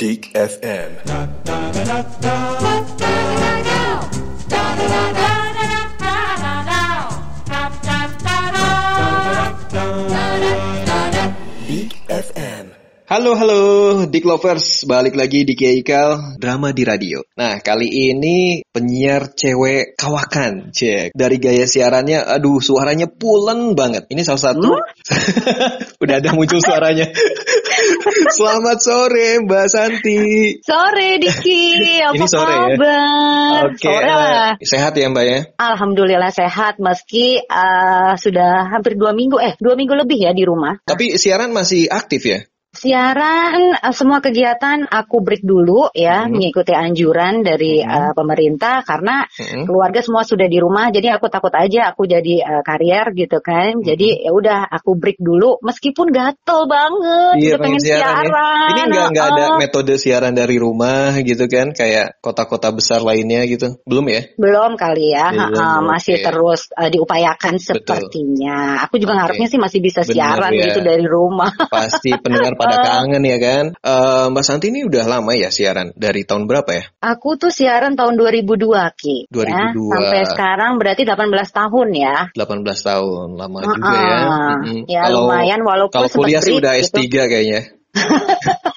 Dig FM. Halo halo Dick Lovers, balik lagi di Keikal Drama di Radio. Nah kali ini penyiar cewek kawakan, cek dari gaya siarannya, aduh suaranya pulen banget. Ini salah satu, udah ada muncul suaranya. Selamat sore Mbak Santi. Sore Diki, apa Ini sore ya? kabar? Oke, Sore eh, sehat ya Mbak ya? Alhamdulillah sehat meski eh, sudah hampir dua minggu, eh dua minggu lebih ya di rumah. Tapi siaran masih aktif ya? Siaran eh, semua kegiatan aku break dulu ya Hmm. mengikuti anjuran dari eh, pemerintah karena Mm-mm. keluarga semua sudah di rumah jadi aku takut aja aku jadi eh, karier gitu kan. Hmm. Jadi ya udah aku break dulu meskipun gatel banget Iya pengen siaran ya. siaran. Ini nggak nggak ada metode siaran dari rumah gitu kan? Kayak kota-kota besar lainnya gitu? Belum ya? Belum kali ya, Belum, ha-ha, masih terus uh, diupayakan sepertinya. Aku juga Oke. ngarepnya sih masih bisa Bener siaran ya. gitu dari rumah. Pasti pendengar pada kangen ya kan. Eh, Mbak Santi ini udah lama ya siaran dari tahun berapa ya? Aku tuh siaran tahun 2002 Ki. 2002. Ya, sampai sekarang berarti 18 tahun ya. 18 tahun, lama Ha-ha. juga ya. Mm-mm. Ya, lumayan, walaupun kalau kuliah sih udah gitu. S3 kayaknya.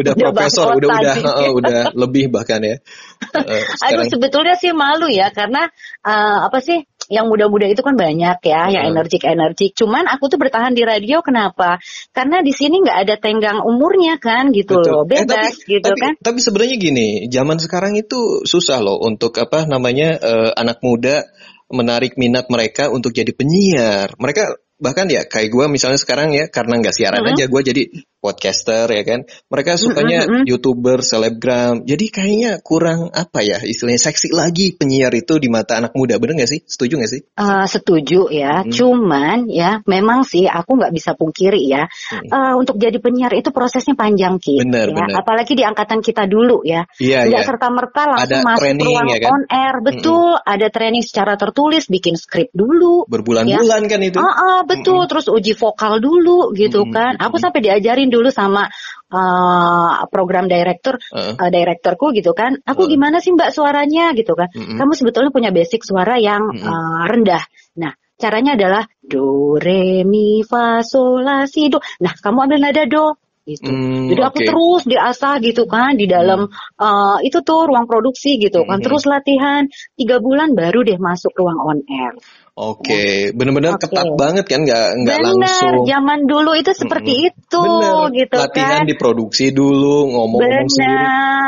udah Udah profesor, udah udah heeh, udah lebih bahkan ya. Eh, Aduh sebetulnya sih malu ya karena uh, apa sih yang muda-muda itu kan banyak ya, yang Hmm. energik-energik. Cuman aku tuh bertahan di radio kenapa? Karena di sini nggak ada tenggang umurnya kan gitu loh, Eh, bebas tapi, gitu tapi, kan. Tapi sebenarnya gini, zaman sekarang itu susah loh untuk apa namanya eh, anak muda menarik minat mereka untuk jadi penyiar. Mereka bahkan ya kayak gue misalnya sekarang ya karena nggak siaran Mhm. aja gue jadi podcaster ya kan. Mereka sukanya Mhm, mhm. youtuber, selebgram. Jadi kayaknya kurang apa ya istilahnya seksi lagi penyiar itu di mata anak muda. Bener nggak sih? Setuju nggak sih? Eh, setuju ya, Hmm. cuman ya memang sih aku nggak bisa pungkiri ya Hmm. eh, untuk jadi penyiar itu prosesnya panjang ki, Bener, ya. bener. apalagi di angkatan kita dulu ya, Iya nggak iya. serta merta langsung Ada masuk training, ruang ya kan? on air, betul, ada training secara tertulis, bikin skrip dulu, Berbulan-bulan kan itu. Ah, ah, betul, terus uji vokal dulu gitu Mm-mm, kan, aku mm-mm. sampai diajarin dulu sama eh, program director, Heeh. eh, direkturku gitu kan, aku Heeh. gimana sih mbak suaranya gitu kan, Mm-mm. kamu sebetulnya punya basic suara yang Mm-mm. eh, rendah. Nah, caranya adalah do re mi fa sol la si do. Nah, kamu ambil nada do gitu. Hmm, Jadi aku terus diasah gitu kan di dalam eh, itu tuh ruang produksi gitu kan. Mhm. Terus latihan tiga bulan baru deh masuk ruang on air. Oke, bener-bener Oke. ketat banget kan, nggak nggak langsung. zaman dulu itu seperti Mm-mm. itu Bener, gitu latihan kan. diproduksi dulu, ngomong-ngomong sendiri.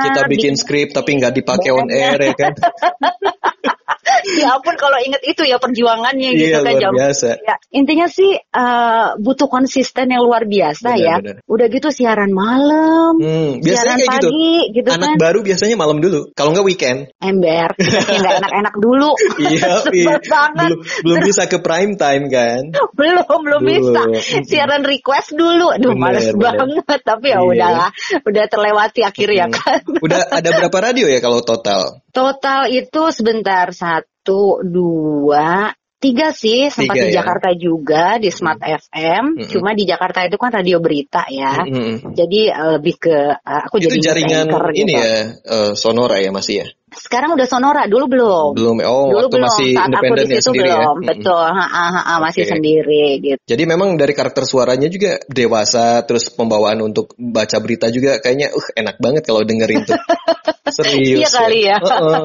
Kita bikin skrip tapi nggak dipakai on air ya kan? ya ampun kalau inget itu ya perjuangannya gitu Iya, kan luar jam biasa. Ya, intinya sih eh, butuh konsisten yang luar biasa Benar, ya. benar. Udah gitu siaran malam, Hmm, biasanya siaran kayak gitu. pagi gitu, Anak kan. baru biasanya malam dulu, kalau nggak weekend. Ember, nggak enak-enak dulu. Iya, iya. banget. belum belum bisa ke prime time kan? belum belum Dulu. bisa siaran request dulu aduh Bener, males bener. banget tapi ya Iya. udahlah udah terlewati akhirnya Hmm. kan Udah ada berapa radio ya kalau total? Total itu sebentar satu dua tiga sih sempat Tiga di ya? Jakarta juga di Smart FM Mm-mm. cuma di Jakarta itu kan radio berita ya Mm-mm. jadi eh, lebih ke eh, aku Itu jadi jaringan anchor ini gitu. ya, eh, Sonora ya masih ya? Sekarang udah Sonora dulu belum Belum, oh dulu waktu belum masih saat independen ya sendiri ya? belum Mm-mm. betul ha, ha, ha, ha, masih Oke. sendiri gitu Jadi memang dari karakter suaranya juga dewasa, terus pembawaan untuk baca berita juga kayaknya uh enak banget kalau dengerin tuh. Serius. Iya kali ya. Heeh.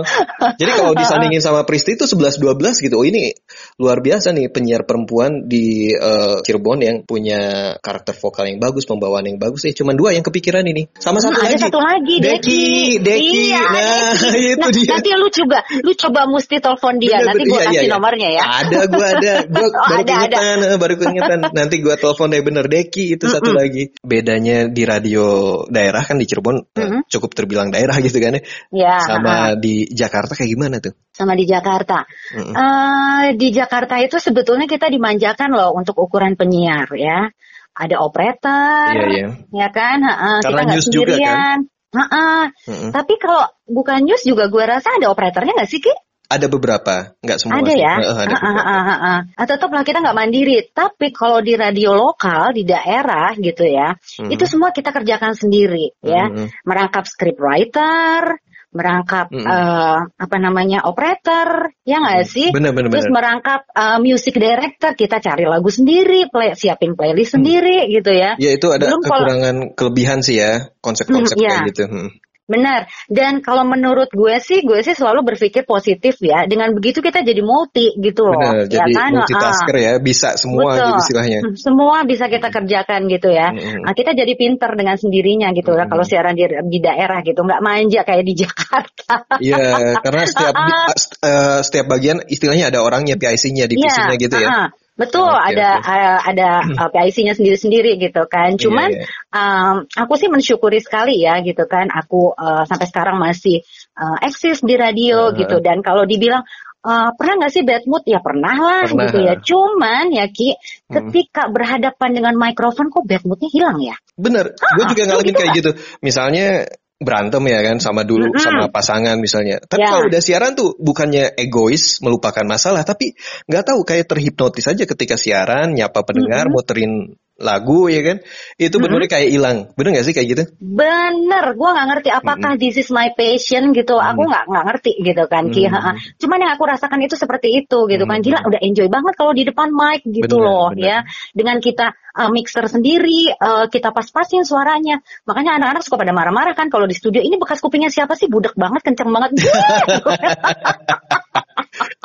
Jadi kalau disandingin sama Pristi itu 11-12 gitu. Oh ini luar biasa nih penyiar perempuan di eh, Cirebon yang punya karakter vokal yang bagus, pembawaan yang bagus. Eh cuman dua yang kepikiran ini. Sama Hmm, satu ada lagi. satu lagi Deki, Deki. Iya, Nah, Deki. itu Nah, dia. Nanti lu coba, lu coba mesti telepon dia. Bener, nanti gue Iya, kasih iya, iya. nomornya ya. Ada, gue ada. Gue Oh, baru ada, ada. keingetan, eh, baru keingetan. Nanti gue telepon deh bener Deki itu satu lagi. Bedanya di radio daerah kan di Cirebon Mm-mm. cukup terbilang daerah gitu kan ya. Ya, Sama ha. di Jakarta kayak gimana tuh? sama di Jakarta. Mm-mm. Eh, di Jakarta itu sebetulnya kita dimanjakan loh untuk ukuran penyiar ya. Ada operator, Iya iya. ya kan? Ha, Karena kita news juga, kan? Mm-mm. Tapi kalau bukan news juga gue rasa ada operatornya nggak sih Ki? ada beberapa, nggak semua Ada ya. Heeh, ada tetaplah kita nggak mandiri. Tapi kalau di radio lokal di daerah gitu ya, Mhm. itu semua kita kerjakan sendiri ya. Mhm. Merangkap scriptwriter, merangkap Mhm. eh, apa namanya operator, ya nggak sih? Bener bener Terus bener. merangkap eh, music director, kita cari lagu sendiri, play, siapin playlist sendiri gitu ya. Ya itu ada Belum kalau- kekurangan kelebihan sih ya konsep-konsep Hmm, kayak ya. gitu. Hmm. Benar. Dan kalau menurut gue sih, gue sih selalu berpikir positif ya. Dengan begitu kita jadi multi gitu loh. Bener, ya jadi kan? multitasker Ah. ya, bisa semua Betul. gitu istilahnya. Hmm, Semua bisa kita kerjakan gitu ya. Mm-mm. Nah, kita jadi pinter dengan sendirinya gitu Mm. kalau siaran di, di daerah gitu, nggak manja kayak di Jakarta. Iya, karena setiap Ah. eh, setiap bagian istilahnya ada orangnya PIC-nya, divisinya gitu ya. ah, Betul, Oke, ada oke. uh, ada uh, PIC-nya sendiri-sendiri gitu kan. Cuman Iya, iya. um, aku sih mensyukuri sekali ya gitu kan. Aku uh, sampai sekarang masih uh, eksis di radio Uh-huh. gitu. Dan kalau dibilang uh, pernah nggak sih bad mood? Ya pernah lah Pernah. gitu ya. Cuman ya Ki, ketika berhadapan dengan mikrofon kok bad moodnya hilang ya? Bener, gue juga lu ngalamin gitu kayak gitu. Misalnya berantem ya kan sama dulu Mm-mm. sama pasangan misalnya. Tapi Ya. kalau udah siaran tuh bukannya egois melupakan masalah, tapi nggak tahu kayak terhipnotis aja ketika siaran nyapa pendengar, muterin lagu ya kan. Itu bener kayak hilang. Bener gak sih kayak gitu? Bener, gua nggak ngerti apakah this is my passion gitu. Aku nggak nggak ngerti gitu kan, Ki. Mm. Ha-ha. Cuman yang aku rasakan itu seperti itu gitu kan. Mm. Gila, udah enjoy banget kalau di depan mic gitu Bener, loh bener. ya. Dengan kita uh, mixer sendiri, uh, kita pas-pasin suaranya. Makanya anak-anak suka pada marah-marah kan kalau di studio. Ini bekas kupingnya siapa sih? Budak banget, kenceng banget.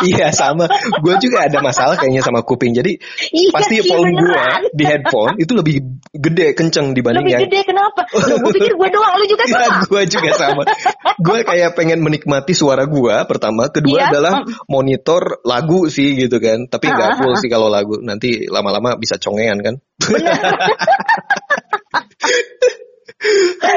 iya sama. Gue juga ada masalah kayaknya sama kuping. Jadi Iya, pasti Ki, volume gue di headphone itu lebih gede kenceng dibanding Lebih yang gede kenapa? Loh, gue pikir gue doang, lu juga Iya, sama. gue juga sama. gue kayak pengen menikmati suara gue pertama, kedua Iya, adalah monitor lagu sih gitu kan. Tapi nggak full sih kalau lagu. Nanti lama-lama bisa congean kan.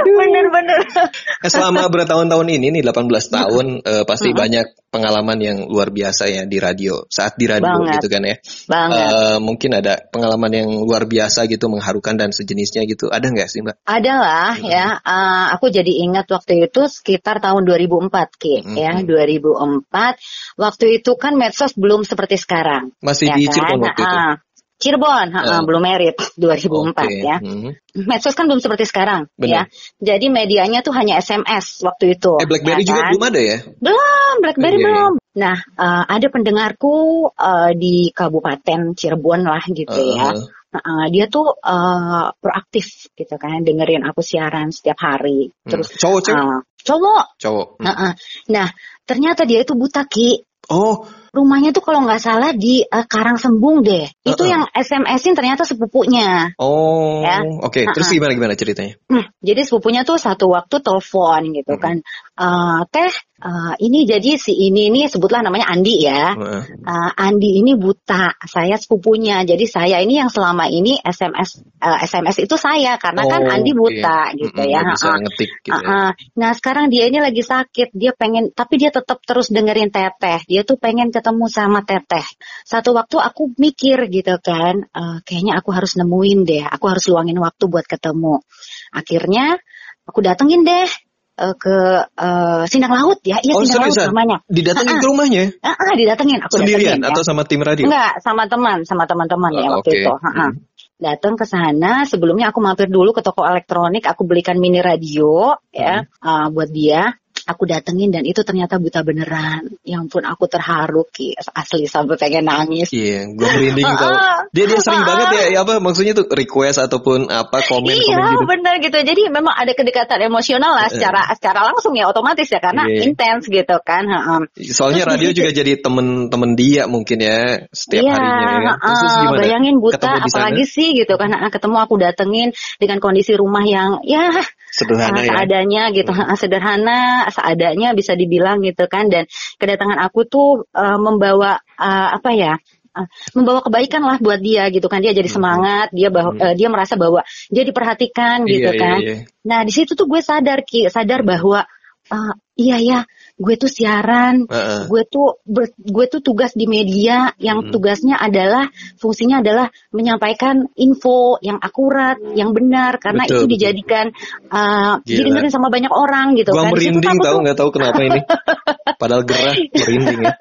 Bener-bener. Eh, Selama bertahun-tahun ini nih 18 tahun eh, pasti Mm-mm. banyak pengalaman yang luar biasa ya di radio. Saat di radio Banget. gitu kan ya. Banget. Eh, mungkin ada pengalaman yang luar biasa gitu mengharukan dan sejenisnya gitu. Ada nggak sih Mbak? Adalah ya, uh, aku jadi ingat waktu itu sekitar tahun 2004 Ki, Mhm. ya 2004. Waktu itu kan medsos belum seperti sekarang. Masih ya di kan? Cirebon waktu itu. Ah, Cirebon, Ah. belum merit 2004 Oke. ya. Mhm. Medsos kan belum seperti sekarang Benar. ya. Jadi medianya tuh hanya SMS waktu itu. Eh BlackBerry ya juga kan? belum ada ya? Belum, BlackBerry iya. belum. Nah, uh, ada pendengarku uh, di Kabupaten Cirebon lah gitu ya. Uh, Nah, dia tuh uh, proaktif gitu kan, dengerin aku siaran setiap hari. hmm. Terus cowok cewek? uh, cowok. Cowok. Nah, nah, ternyata dia itu buta ki. Oh, Rumahnya tuh kalau nggak salah di uh, Karangsembung deh. Itu Uh-uh. yang SMS-in ternyata sepupunya. Oh, Ya. oke. Terus Uh-uh. gimana gimana ceritanya? Hmm, jadi sepupunya tuh satu waktu telepon gitu Mhm. kan. Eh, teh, eh, ini jadi si ini nih sebutlah namanya Andi ya. Eh, Andi ini buta, saya sepupunya. Jadi saya ini yang selama ini SMS eh, SMS itu saya karena kan Oh, Andi oke. buta gitu Mm-mm, ya. nggak bisa Ha-ha. ngetik gitu. ya. Ha-ha. Nah sekarang dia ini lagi sakit, dia pengen, tapi dia tetap terus dengerin teteh. Dia tuh pengen ketemu sama teteh. Satu waktu aku mikir gitu kan, eh, kayaknya aku harus nemuin deh, aku harus luangin waktu buat ketemu. Akhirnya aku datengin deh eh, ke eh, Sindang Laut ya, iya Oh, Sindang Laut namanya. Didatengin Ah, ke rumahnya? Ah, ah, didatengin, aku Sendirian datengin, atau ya. sama tim radio? Enggak, sama teman, sama teman-teman ya Oh, waktu oke. itu. Ha-ha. Hmm. Datang ke sana, sebelumnya aku mampir dulu ke toko elektronik, aku belikan mini radio ya uh, buat dia. Aku datengin dan itu ternyata buta beneran. Ya ampun, aku terharu ki, asli sampai pengen nangis. Iya, gue merinding tau. Ah, Dia dia sering banget ya, ya apa maksudnya tuh request ataupun apa komen komen iya gitu. benar gitu. Jadi memang ada kedekatan emosional lah secara secara langsung ya otomatis ya karena Iya. intens gitu kan. Soalnya Terus radio di situ- juga jadi temen-temen dia mungkin ya setiap Iya, harinya ya. Terus, terus gimana? bayangin buta apalagi sih gitu kan ketemu aku datengin dengan kondisi rumah yang ya Sederhana uh, ya. seadanya gitu uh, sederhana seadanya bisa dibilang gitu kan dan kedatangan aku tuh uh, membawa uh, apa ya uh, membawa kebaikan lah buat dia gitu kan dia jadi Hmm. semangat dia bahwa Hmm. uh, dia merasa bahwa dia diperhatikan gitu Iya, iya, kan iya. nah di situ tuh gue sadar ki sadar bahwa uh, iya ya gue tuh siaran Heeh. gue tuh ber- gue tuh tugas di media yang Hmm. tugasnya adalah fungsinya adalah menyampaikan info yang akurat, yang benar karena Betul, itu betul. dijadikan uh, Gila. didengerin sama banyak orang gitu Gua kan. Merinding tahu nggak tahu kenapa ini. Padahal gerah merinding ya.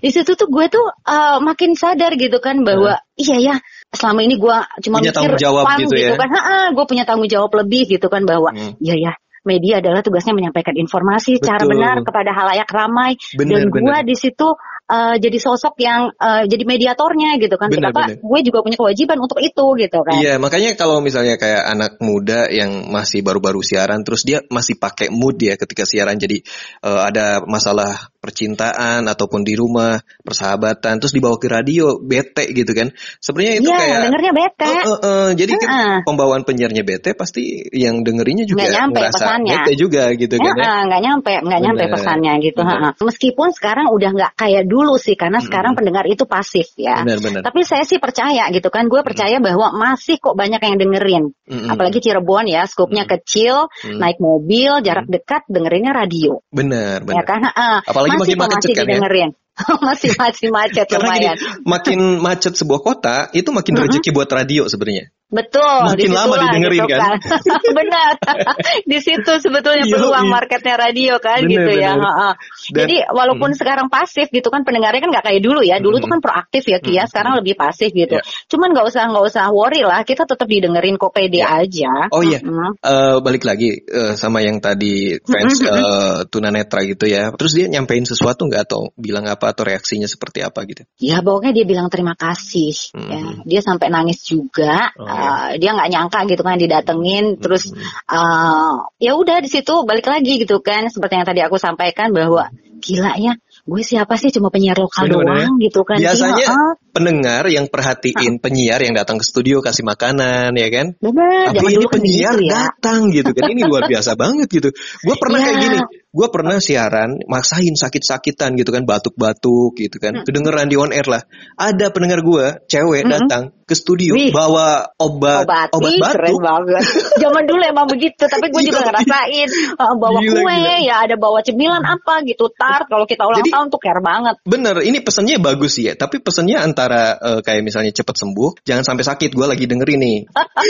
di situ tuh gue tuh uh, makin sadar gitu kan bahwa iya ya selama ini gue cuma Punya mikir tanggung jawab fun gitu ya. kan gue punya tanggung jawab lebih gitu kan bahwa Hmm. iya ya media adalah tugasnya menyampaikan informasi secara Betul. benar kepada halayak ramai. Bener, dan gue di situ uh, jadi sosok yang uh, jadi mediatornya gitu kan. Bener, kenapa bener. gue juga punya kewajiban untuk itu gitu kan. Iya, makanya kalau misalnya kayak anak muda yang masih baru-baru siaran, terus dia masih pakai mood ya ketika siaran, jadi eh, ada masalah percintaan ataupun di rumah persahabatan, terus dibawa ke radio, bete gitu kan? Sebenarnya itu Iya, kayak dengernya bete Eh, eh, eh, jadi kan Heeh. pembawaan penyiarnya bete pasti yang dengerinnya juga Nggak nyampe ngerasa pesannya. bete juga gitu kan ya. Heeh, nggak nyampe, nggak nyampe Bener. pesannya gitu. Bener. heeh. Meskipun sekarang udah nggak kayak dulu sih, karena sekarang pendengar itu pasif ya. Benar-benar. Tapi saya sih percaya gitu kan, gue percaya bahwa masih kok banyak yang dengerin. Mm-mm. Apalagi Cirebon ya, skupnya kecil, Mm. naik mobil, jarak dekat, dengerinnya radio. Benar, Ya benar. kan? Heeh. Apalagi masih makin macet masih kan ya. didengerin. masih masih macet Karena gini, lumayan. makin macet sebuah kota, itu makin rezeki buat radio sebenarnya. Betul, Makin lama didengerin, gitu kan? Benar. di situ sebetulnya Yoi. peluang marketnya radio kan Bener, gitu ya. heeh. Dan- Jadi walaupun sekarang pasif gitu kan pendengarnya kan nggak kayak dulu ya. Dulu tuh kan proaktif ya Kia, sekarang lebih pasif gitu. Ya. Cuman nggak usah nggak usah worry lah, kita tetap didengerin kok pede aja. Oh iya, Mm-mm. Eh, balik lagi eh, sama yang tadi fans eh, tunanetra gitu ya. Terus dia nyampein sesuatu nggak atau bilang apa atau reaksinya seperti apa gitu? Ya pokoknya dia bilang terima kasih. Ya, dia sampai nangis juga. Oh, Eh, dia nggak nyangka gitu kan didatengin. Terus eh, ya udah di situ balik lagi gitu kan. Seperti yang tadi aku sampaikan bahwa gila ya, gue siapa sih cuma penyiar lokal Bener-bener. doang gitu kan? Biasanya Iya, ah, pendengar yang perhatiin penyiar yang datang ke studio kasih makanan ya kan? bener. Tapi ini dulu kan penyiar begitu ya. datang gitu kan. Ini luar biasa banget gitu. Gue pernah Iya. kayak gini. Gue pernah siaran maksain sakit-sakitan gitu kan, batuk-batuk gitu kan. Kedengeran di on air lah. Ada pendengar gue, cewek datang ke studio Wih. bawa obat Obat, obat Ih, keren batuk. banget. Zaman dulu emang begitu, tapi gue juga Iya. ngerasain uh, bawa Gila, kue, gila. ya ada bawa cemilan apa gitu, tart. Kalau kita ulang Jadi- tahun tuh care banget. Bener, ini pesannya bagus sih ya. Tapi pesannya antara eh, kayak misalnya cepet sembuh, jangan sampai sakit. Gue lagi dengerin nih.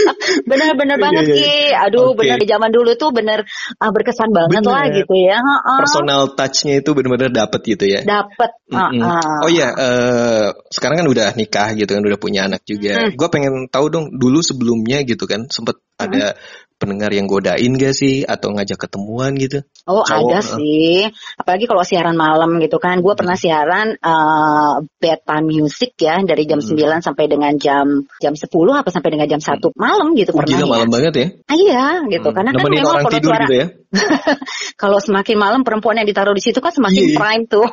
Bener-bener Iya, banget iya, Ki. iya. Aduh, Oke. bener di zaman dulu tuh bener uh, berkesan banget Bener. lah gitu ya. Heeh. Personal touch-nya itu bener-bener dapet gitu ya. Dapet. Mm-mm. heeh. Oh iya, eh, sekarang kan udah nikah gitu kan, udah punya anak juga. Hmm. Gue pengen tahu dong, dulu sebelumnya gitu kan, sempet ada pendengar yang godain gak sih, atau ngajak ketemuan gitu? Oh Cowok, ada sih, apalagi kalau siaran malam gitu kan. Gue pernah siaran uh, bedtime music ya dari jam Hmm. 9 sampai dengan jam jam 10 apa sampai dengan jam 1 malam gitu Oh, pernah gila ya. malam banget ya. Ah, iya gitu Hmm. karena kan Nemenin memang orang kalau tidur suara gitu ya. kalau semakin malam perempuan yang ditaruh di situ kan semakin Iya, iya. prime tuh.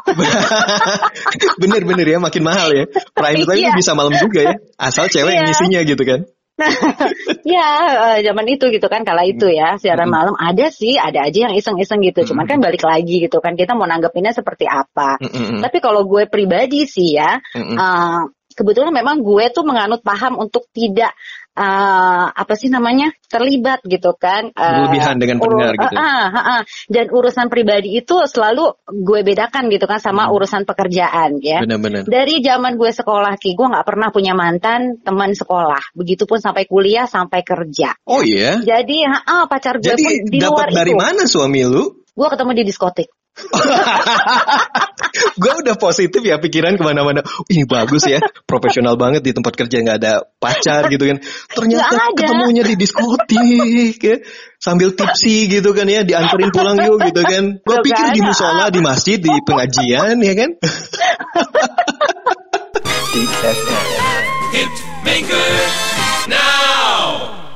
Bener-bener ya, makin mahal ya. Prime time Iya. bisa malam juga ya. Asal cewek yang Iya. ngisinya gitu kan. ya eh, zaman itu gitu kan kala itu ya siaran malam ada sih ada aja yang iseng-iseng gitu. Cuman kan balik lagi gitu kan kita mau nanggepinnya seperti apa. Tapi kalau gue pribadi sih ya, eh, kebetulan memang gue tuh menganut paham untuk tidak eh, apa sih namanya terlibat gitu kan. eh, Berlebihan dengan pendengar gitu. ah, ah, ah. Dan urusan pribadi itu selalu gue bedakan gitu kan sama urusan pekerjaan ya. Bener-bener. Dari zaman gue sekolah ki, gue nggak pernah punya mantan teman sekolah. Begitupun sampai kuliah, sampai kerja. Oh iya. Jadi, ah, pacar gue pun Jadi di luar dari itu. mana suami lu? Gue ketemu di diskotik. gue udah positif ya pikiran ke mana-mana. Ini bagus ya, profesional banget di tempat kerja nggak ada pacar gitu kan. Ternyata ketemunya di diskotik ya. Sambil tipsi gitu kan ya, dianterin pulang yuk gitu kan. Gue pikir di musola, di masjid, di pengajian ya kan. Hit maker now.